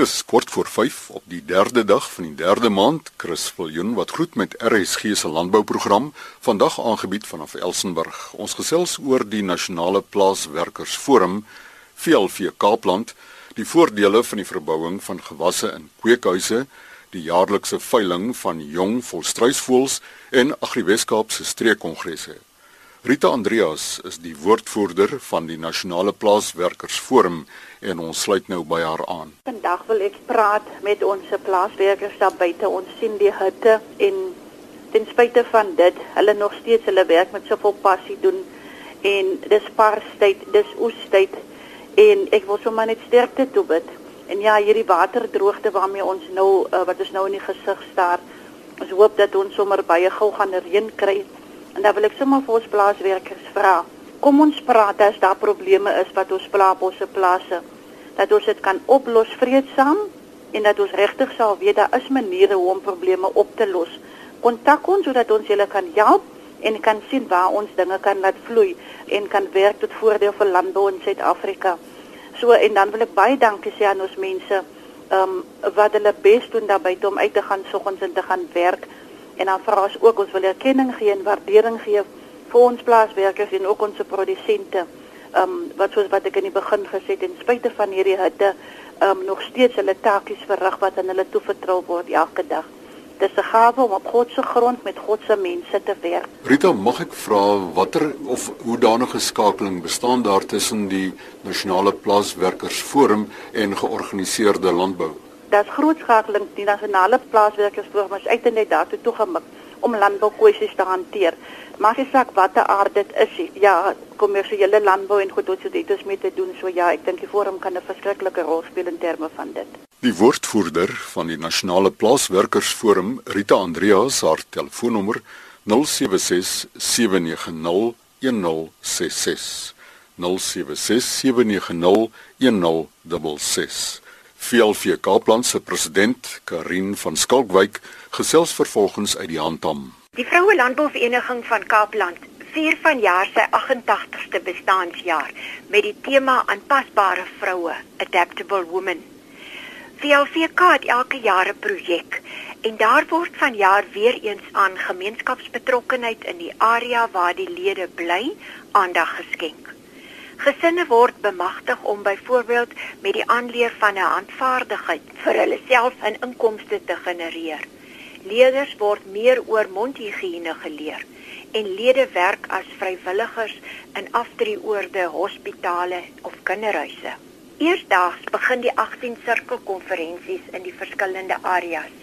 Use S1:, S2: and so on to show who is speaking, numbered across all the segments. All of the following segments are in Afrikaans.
S1: Dis kort voor 5 op die 3de dag van die 3de maand. Chris Viljoen wat groet met RSG se landbouprogram vandag aangebied vanaf Elsenburg. Ons gesels oor die nasionale plaaswerkersforum VLV Kaapland, die voordele van die verbouing van gewasse in kweekhuise, die jaarlikse veiling van jong volstruisvoëls en Agriweskaap se streekkongresse. Rita Andreas is die woordvoerder van die Nasionale Plaaswerkersforum en ons sluit nou by haar aan.
S2: Vandag wil ek praat met ons plaaswerkers daar buite. Ons sien die hitte en ten spyte van dit, hulle nog steeds hulle werk met soveel passie doen en dis parstyd, dis oestyd en ek wil sommer net sterkte toe bid. En ja, hierdie waterdroogte waarmee ons nou uh, wat ons nou in die gesig staar. Ons hoop dat ons sommer baie gou gaan reën kry En dan wil ek sommer vir ons plaaswerkers vra. Kom ons praat as daar probleme is wat ons pla op ons plase. Dat ons dit kan oplos vreedsaam en dat ons regtig sal weet daar is maniere hoe om probleme op te los. Kontak ons sodat ons julle kan help en kan sien waar ons dinge kan laat vloei en kan werk tot voordeel vir landbou in Suid-Afrika. So en dan wil ek baie dankie sê aan ons mense ehm um, wat hulle bes doen daarby om uit te gaan soggens en te gaan werk En dan vra ons ook ons wil erkenning gee en waardering gee vir ons plaaswerkers en ook ons produsente. Ehm um, wat soos wat ek in die begin gesê het en spite van hierdie hitte ehm um, nog steeds hulle taakies verrig wat aan hulle toevertrou word elke dag. Dis 'n gawe om op God se grond met God se mense te werk.
S1: Rita, mag ek vra watter of hoe danige skakeling bestaan daar tussen die Nasionale Plaaswerkersforum en georganiseerde landbou?
S2: dat grootskakeling die nasionale plaaswerkersforum is uit en net daartoe toegemik om landboukwessies te hanteer. Maar as ek wat te aard dit is, ja, kommersiële landbou en goed wat dit is met te doen, so ja, ek dink die forum kan 'n verskriklike rol speel in terme van dit.
S1: Die woordvoerder van die nasionale plaaswerkersforum, Rita Andreas, haar telefoonnommer 076 790 1066 076 790 1066 VLV Kaapland se president Karin van Skalkwyk gesels vervolgens uit die handtam.
S3: Die Vroue Landbouvereniging van Kaapland vier vanjaar sy 88ste bestaanjaar met die tema aanpasbare vroue, adaptable women. VLVK het elke jaar 'n projek en daar word vanjaar weer eens aan gemeenskapsbetrokkenheid in die area waar die lede bly aandag geskenk. Gesinne word bemagtig om byvoorbeeld met die aanleer van 'n handvaardigheid vir hulle self 'n inkomste te genereer. Leerders word meer oor mondhygiëne geleer en lede werk as vrywilligers in aftreeoorde, hospitale of kinderhuise. Eersdaags begin die 18 sirkelkonferensies in die verskillende areas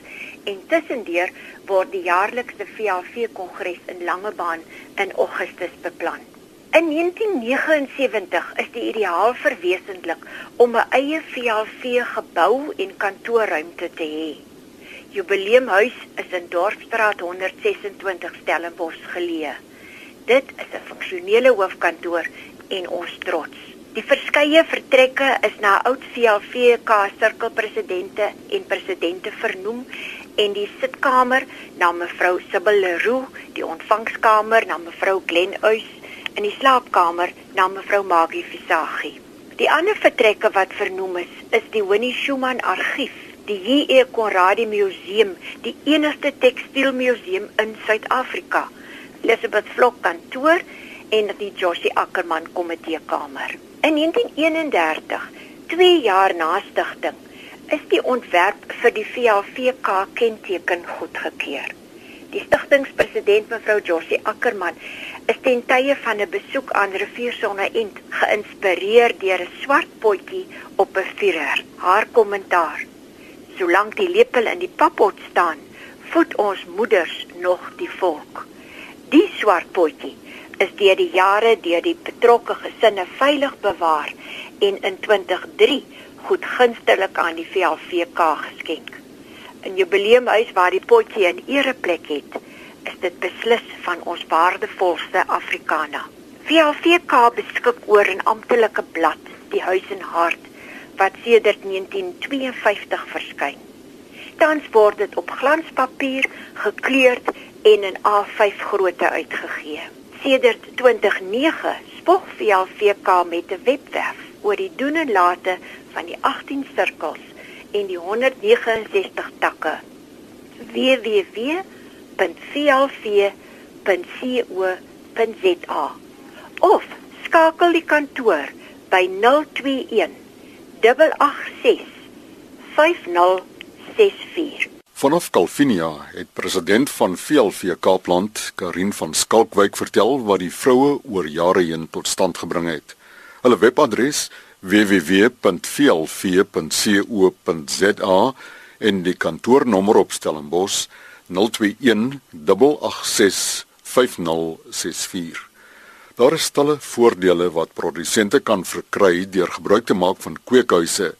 S3: en tussendeur word die jaarlikse VAV kongres in Langebaan in Augustus beplan. In 1979 is die ideaal verwesenlik om 'n eie VLV gebou en kantoorruimte te hê. Jubileumhuis is in Dorpsstraat 126 Stellenbosch geleë. Dit is 'n funksionele hoofkantoor en ons trots. Die verskeie vertrekke is na oud VLVK sirkelpresidente en presidente vernoem en die sitkamer na mevrou Sibyl Leroux, die ontvangskamer na mevrou Glen Uys in die slaapkamer na mevrou Magie Visagie. Die ander vertrekke wat vernoem is, is die Winnie Schumann argief, die J.E. Conradie Museum, die enigste tekstielmuseum in Suid-Afrika, Elizabeth Vlok kantoor en die Josie Ackerman komiteekamer. In 1931, 2 jaar na stigting, is die ontwerp vir die VAVK kenteken goedgekeur. Die stigtingspresident mevrou Josie Ackerman is ten tye van 'n besoek aan Riviersonne End geïnspireer deur 'n swart potjie op 'n vuur. Haar kommentaar: Solank die lepel in die pappot staan, voed ons moeders nog die volk. Die swart potjie is deur die jare deur die betrokke gesinne veilig bewaar en in 2003 goedgunstiglik aan die VLVK geskenk. 'n jubileumhuis waar die potjie 'n ereplek het, is dit beslis van ons waardevolste Afrikana. VLVK beskik oor 'n amptelike blad, die Huis en Hart, wat sedert 1952 verskyn. Tans word dit op glanspapier gekleurd en in A5 grootte uitgegee. Sedert 2009 spog VLVK met 'n webwerf oor die doen en late van die 18 sirkels en die 169 takke. www.vlv.co.za of skakel die kantoor by 021 886 5064.
S1: Vanaf Calvinia het president van VLV Kaapland, Karin van Skalkwyk vertel wat die vroue oor jare heen tot stand gebring het. Hulle webadres www.vlv.co.za en die kantoornommer op Stellenbosch 021 886 5064. Daar is talle voordele wat produsente kan verkry deur gebruik te maak van kweekhuise.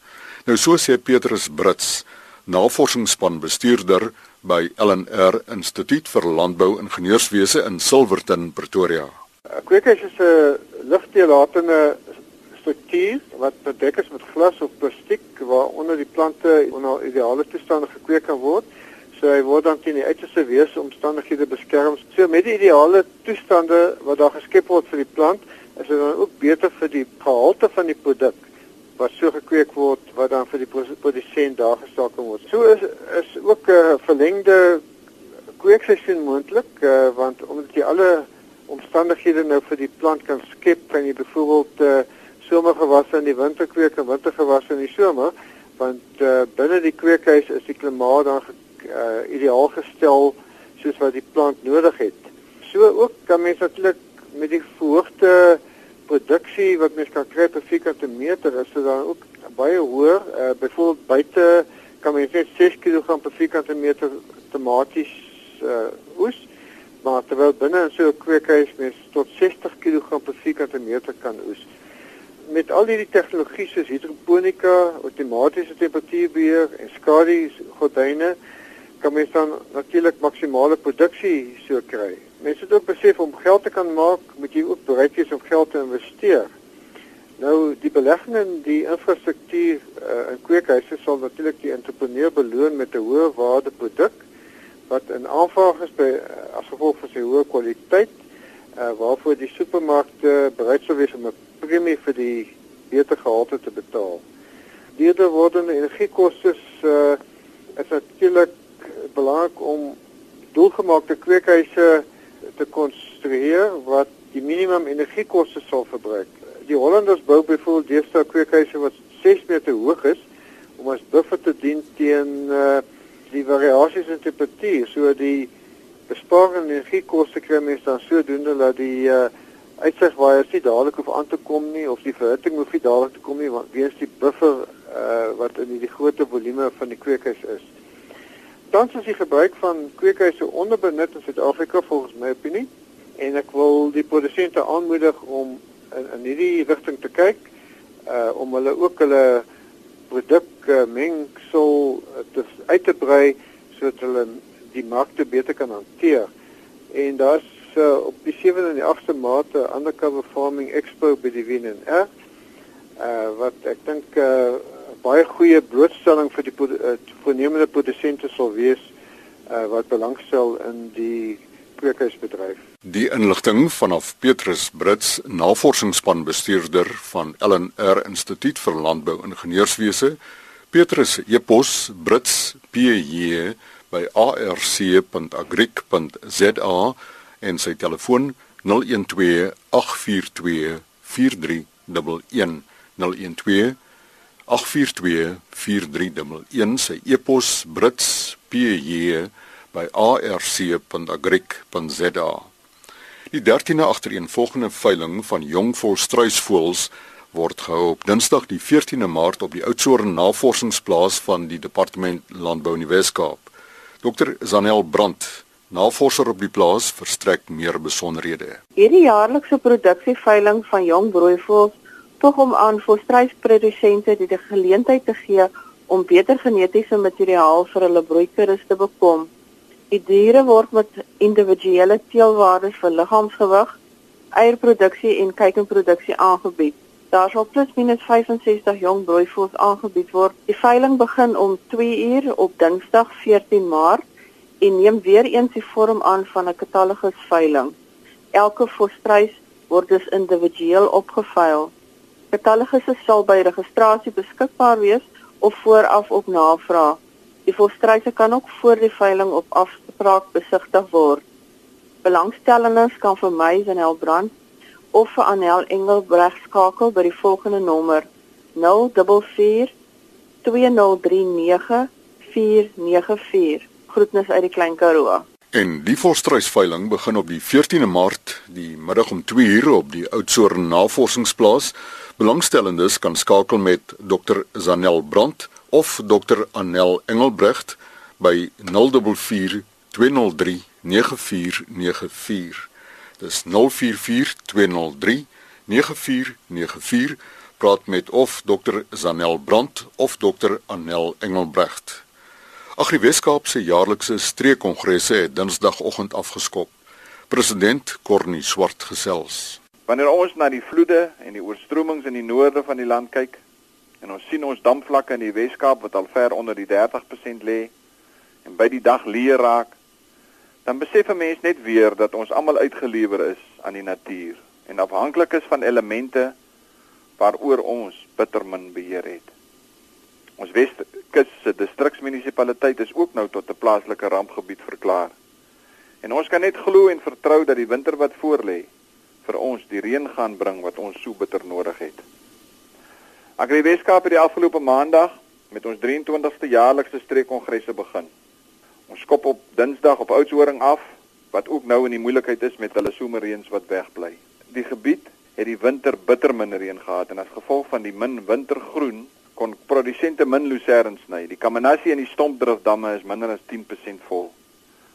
S1: Nou so sê Petrus Brits navorsingsspan bestuurder by LNR Instituut vir Landbou Ingenieurswese in Silverton, Pretoria.
S4: Kweekhuis is 'n lugteelatende struktuur wat bedek is met glas of plastiek waaronder die plante onder ideale toestande gekweek kan word. So hy word dan teen die uiterste weeromstandighede beskerm. So met die ideale toestande wat daar geskep word vir die plant, is dit dan ook beter vir die gehalte van die produk wat so gekweek word wat dan vir die produsent daar gestaak word. So is is ook 'n uh, verlengde kweekseisoen moontlik uh, want omdat jy alle omstandighede nou vir die plant kan skep, kan jy byvoorbeeld uh, somergewasse in die winter kweek en wintergewasse in die somer want uh, binne die kweekhuis is die klimaat dan uh, ideaal gestel soos wat die plant nodig het. So ook kan mens natuurlik met die verhoogde produksie wat mens kan kry per vierkante meter is dit dan ook baie hoër. Uh, Byvoorbeeld buite kan mens net 6 kg per vierkante meter tomaties uh, oes, maar terwyl binne in so 'n kweekhuis mens tot 60 kg per vierkante meter kan oes. Met al hierdie tegnologie soos hidroponika, outomatiese temperatuurbeheer en skadu gordyne kan mens dan natuurlik maksimale produksie so kry. Mense moet ook besef om geld te kan maak, moet jy ook bereid wees om geld te investeer. Nou die belegging in die infrastruktuur uh, in kweekhuise sal natuurlik die entrepreneur beloon met 'n hoë waarde produk wat in aanvraag is by uh, as gevolg van sy hoë kwaliteit uh, waarvoor die supermarkte bereid sou wees om 'n premie vir die beter gehalte te betaal. Dierder wordende energiekoste uh, is natuurlik belangrik om doelgemaakte kweekhuise te konstrueer wat die minimum energiekoste sal verbruik. Die Hollanders bou byvoorbeeld deesdae kweekhuise wat 6 meter hoog is om as buffer te dien teen uh, die variasies in temperatuur. So die besparing in energiekoste kry mens dan sodoende dat die uh, uitsigwaaiers nie dadelik hoef aan te kom nie of die verhitting hoef nie dadelik te kom nie want weens die buffer uh, wat in die groot volume van die kweekhuis is. Tans is die gebruik van kweekhuise onderbenut in Suid-Afrika volgens my opinie en ek wil die produsente aanmoedig om in, in hierdie rigting te kyk uh om hulle ook hulle produk uh, mengsel uh, te uit te brei sodat hulle die markte beter kan hanteer. En daar's uh, op die 7de en die 8de Maart 'n undercover farming expo by die WNR uh wat ek dink uh baie goeie blootstelling vir die uh, voornemende produsente sal wees uh, wat belangstel in die kweekhuisbedryf.
S1: Die inligting vanaf Petrus Brits, navorsingsspan bestuurder van LNR Instituut vir Landbou Ingenieurswese. Petrus e-pos brits pj by arc.agric.za en sy telefoon 012 842 4311 012 08424311 sy e-pos brits.pj@arc.agric.za. Die 13de agtereenvolgende veiling van jong volstruisvoëls word gehou op Dinsdag die 14de Maart op die Oudtshoorn Navorsingsplaas van die Departement Landbou in die Wes-Kaap. Dr Zanel Brandt, navorser op die plaas, verstrek meer besonderhede.
S2: Hierdie jaarlikse produksieveiling van jong broeivoëls tog om aan volstruisprodusente die, die geleentheid te gee om beter genetiese materiaal vir hulle broeikuddes te bekom. Die diere word met individuele teelwaardes vir liggaamsgewig, eierproduksie en kuikenproduksie aangebied. Daar sal plus minus 65 jong broeivoëls aangebied word. Die veiling begin om 2 uur op Dinsdag 14 Maart en neem weer eens die vorm aan van 'n katalogus veiling. Elke volstruis word dus individueel opgeveil. Katalogusse sal by registrasie beskikbaar wees
S5: of vooraf op navraag. Die volstryse kan ook voor die veiling op afspraak besigtig word. Belangstellendes kan vir my Janel Brand of vir Anel Engelbreg skakel by die volgende nommer 044 2039 494. Groetnis uit die Klein Karoo.
S1: En die volstrysveiling begin op die 14de Maart, die middag om 2uur op die Oudtshoorn Navorsingsplaas. Belangstellendes kan skakel met Dr. Zanel Brandt of Dr. Anel Engelbrecht by 044 203 9494. Dis 044 203 9494. Praat met of Dr. Zanel Brandt of Dr. Anel Engelbrecht. Agri Weskaap se jaarlikse streekkongresse het Dinsdagoggend afgeskop. President Cornie Swart gesels.
S6: Wanneer ons na die vloede en die oorstromings in die noorde van die land kyk en ons sien ons damvlakke in die Weskaap wat al ver onder die 30% lê en by die dag leer raak, dan besef 'n mens net weer dat ons almal uitgelewer is aan die natuur en afhanklik is van elemente waaroor ons bitter min beheer het. Ons Weskus se distriksmunisipaliteit is ook nou tot 'n plaaslike rampgebied verklaar. En ons kan net glo en vertrou dat die winter wat voorlê vir ons die reën gaan bring wat ons so bitter nodig het. Agri Weskaap het die afgelope maandag met ons 23ste jaarlikse streekkongresse begin. Ons skop op Dinsdag op Oudtshoorn af wat ook nou in die moeilikheid is met hulle somerreëns wat wegbly. Die gebied het die winter bitter min reën gehad en as gevolg van die min wintergroen produsente min lucerne sny. Die Kamanassie en die Stompdrifdamme is minder as 10% vol.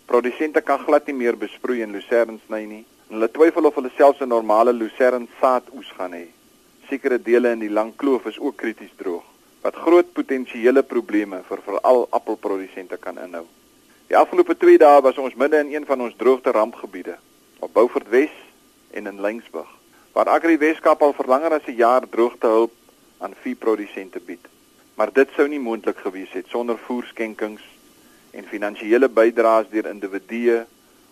S6: Produsente kan glad nie meer besproei en lucerne sny nie. En hulle twyfel of hulle selfs 'n normale lucerne saadoes gaan hê. Sekere dele in die lang kloof is ook krities droog, wat groot potensiële probleme vir veral appelprodusente kan inhou. Die afgelope 2 dae was ons midde in een van ons droogte rampgebiede, op Beaufort Wes en in Lyngsburg, waar Agri Weskaap al vir langer as 'n jaar droogtehulp aan veeprodusente bied. Maar dit sou nie moontlik gewees het sonder voerskenkings en finansiële bydraes deur individue,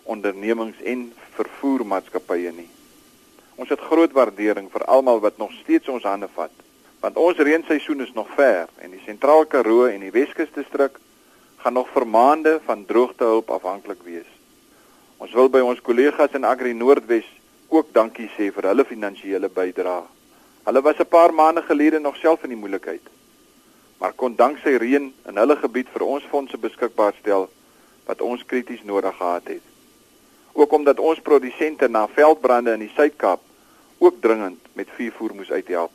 S6: ondernemings en vervoermaatskappye nie. Ons het groot waardering vir almal wat nog steeds ons hande vat, want ons reenseisoen is nog ver en die Sentraal Karoo en die Weskus distrik gaan nog vir maande van droogtehulp afhanklik wees. Ons wil by ons kollegas in Agri Noordwes ook dankie sê vir hulle finansiële bydrae. Hulle was 'n paar maande gelede nog self in die moeilikheid. Maar kon danksy reën in hulle gebied vir ons fondse beskikbaar stel wat ons krities nodig gehad het. Ook omdat ons produsente na veldbrande in die Suid-Kaap ook dringend met vuurvoer moes uithelp.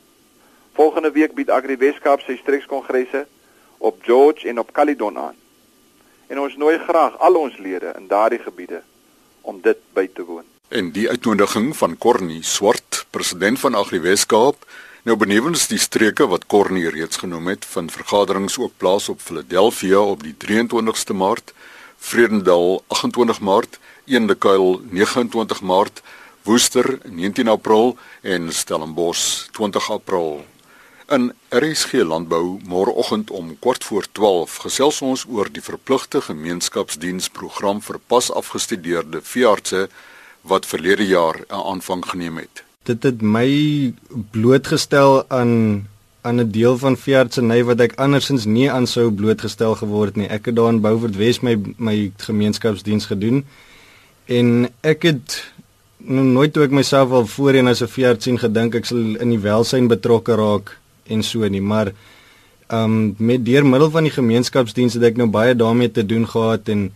S6: Volgende week bied Agri Weskaap sy streekskongresse op George en op Caledon aan. En ons nooi graag al ons lede in daardie gebiede om dit by te woon.
S1: En die uitnodiging van Cornie Swart, president van Agri Weskaap, nou benewens die streke wat Cornie reeds genoem het, vind vergaderings ook plaas op Philadelphia op die 23ste Maart, Vredendal 28 Maart, Eendekuil 29 Maart, Woester 19 April en Stellenbosch 20 April. In RSG Landbou môreoggend om kwart voor 12 gesels ons oor die verpligte gemeenskapsdiensprogram vir pas afgestudeerde veeartse wat verlede jaar 'n aanvang geneem het.
S7: Dit het my blootgestel aan aan 'n deel van veeartseny wat ek andersins nie aan sou blootgestel geword nie. Ek het daar in Beaufort Wes my my gemeenskapsdiens gedoen en ek het nooit toe ek myself al voorheen as 'n veearts sien gedink ek sal in die welsyn betrokke raak en so nie, maar ehm um, met deur middel van die gemeenskapsdiens het ek nou baie daarmee te doen gehad en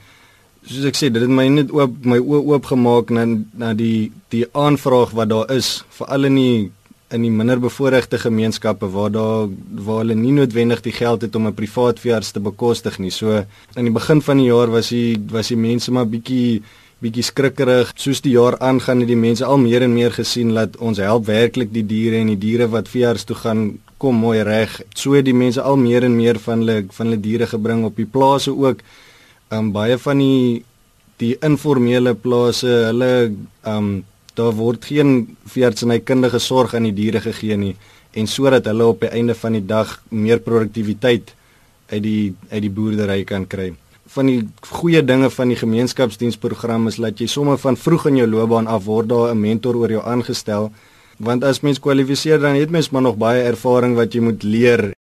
S7: soos ek sê, dit het my net oop my oë oopgemaak na na die die aanvraag wat daar is veral in die in die minderbevoorregte gemeenskappe waar daar waar hulle nie noodwendig die geld het om 'n privaat veearts te bekostig nie. So in die begin van die jaar was die was die mense maar bietjie bietjie skrikkerig. Soos die jaar aangaan het die mense al meer en meer gesien dat ons help werklik die diere en die diere wat veearts toe gaan kom mooi reg. So het die mense al meer en meer van hulle van hulle diere gebring op die plase ook um, baie van die die informele plase, hulle um, daar word geen veeartsenykundige sorg aan die diere gegee nie. En sodat hulle op die einde van die dag meer produktiwiteit uit die uit die boerdery kan kry. Van die goeie dinge van die gemeenskapsdiensprogram is dat jy sommer van vroeg in jou loopbaan af word daar 'n mentor oor jou aangestel. Want as mens kwalifiseer dan het mens maar nog baie ervaring wat jy moet leer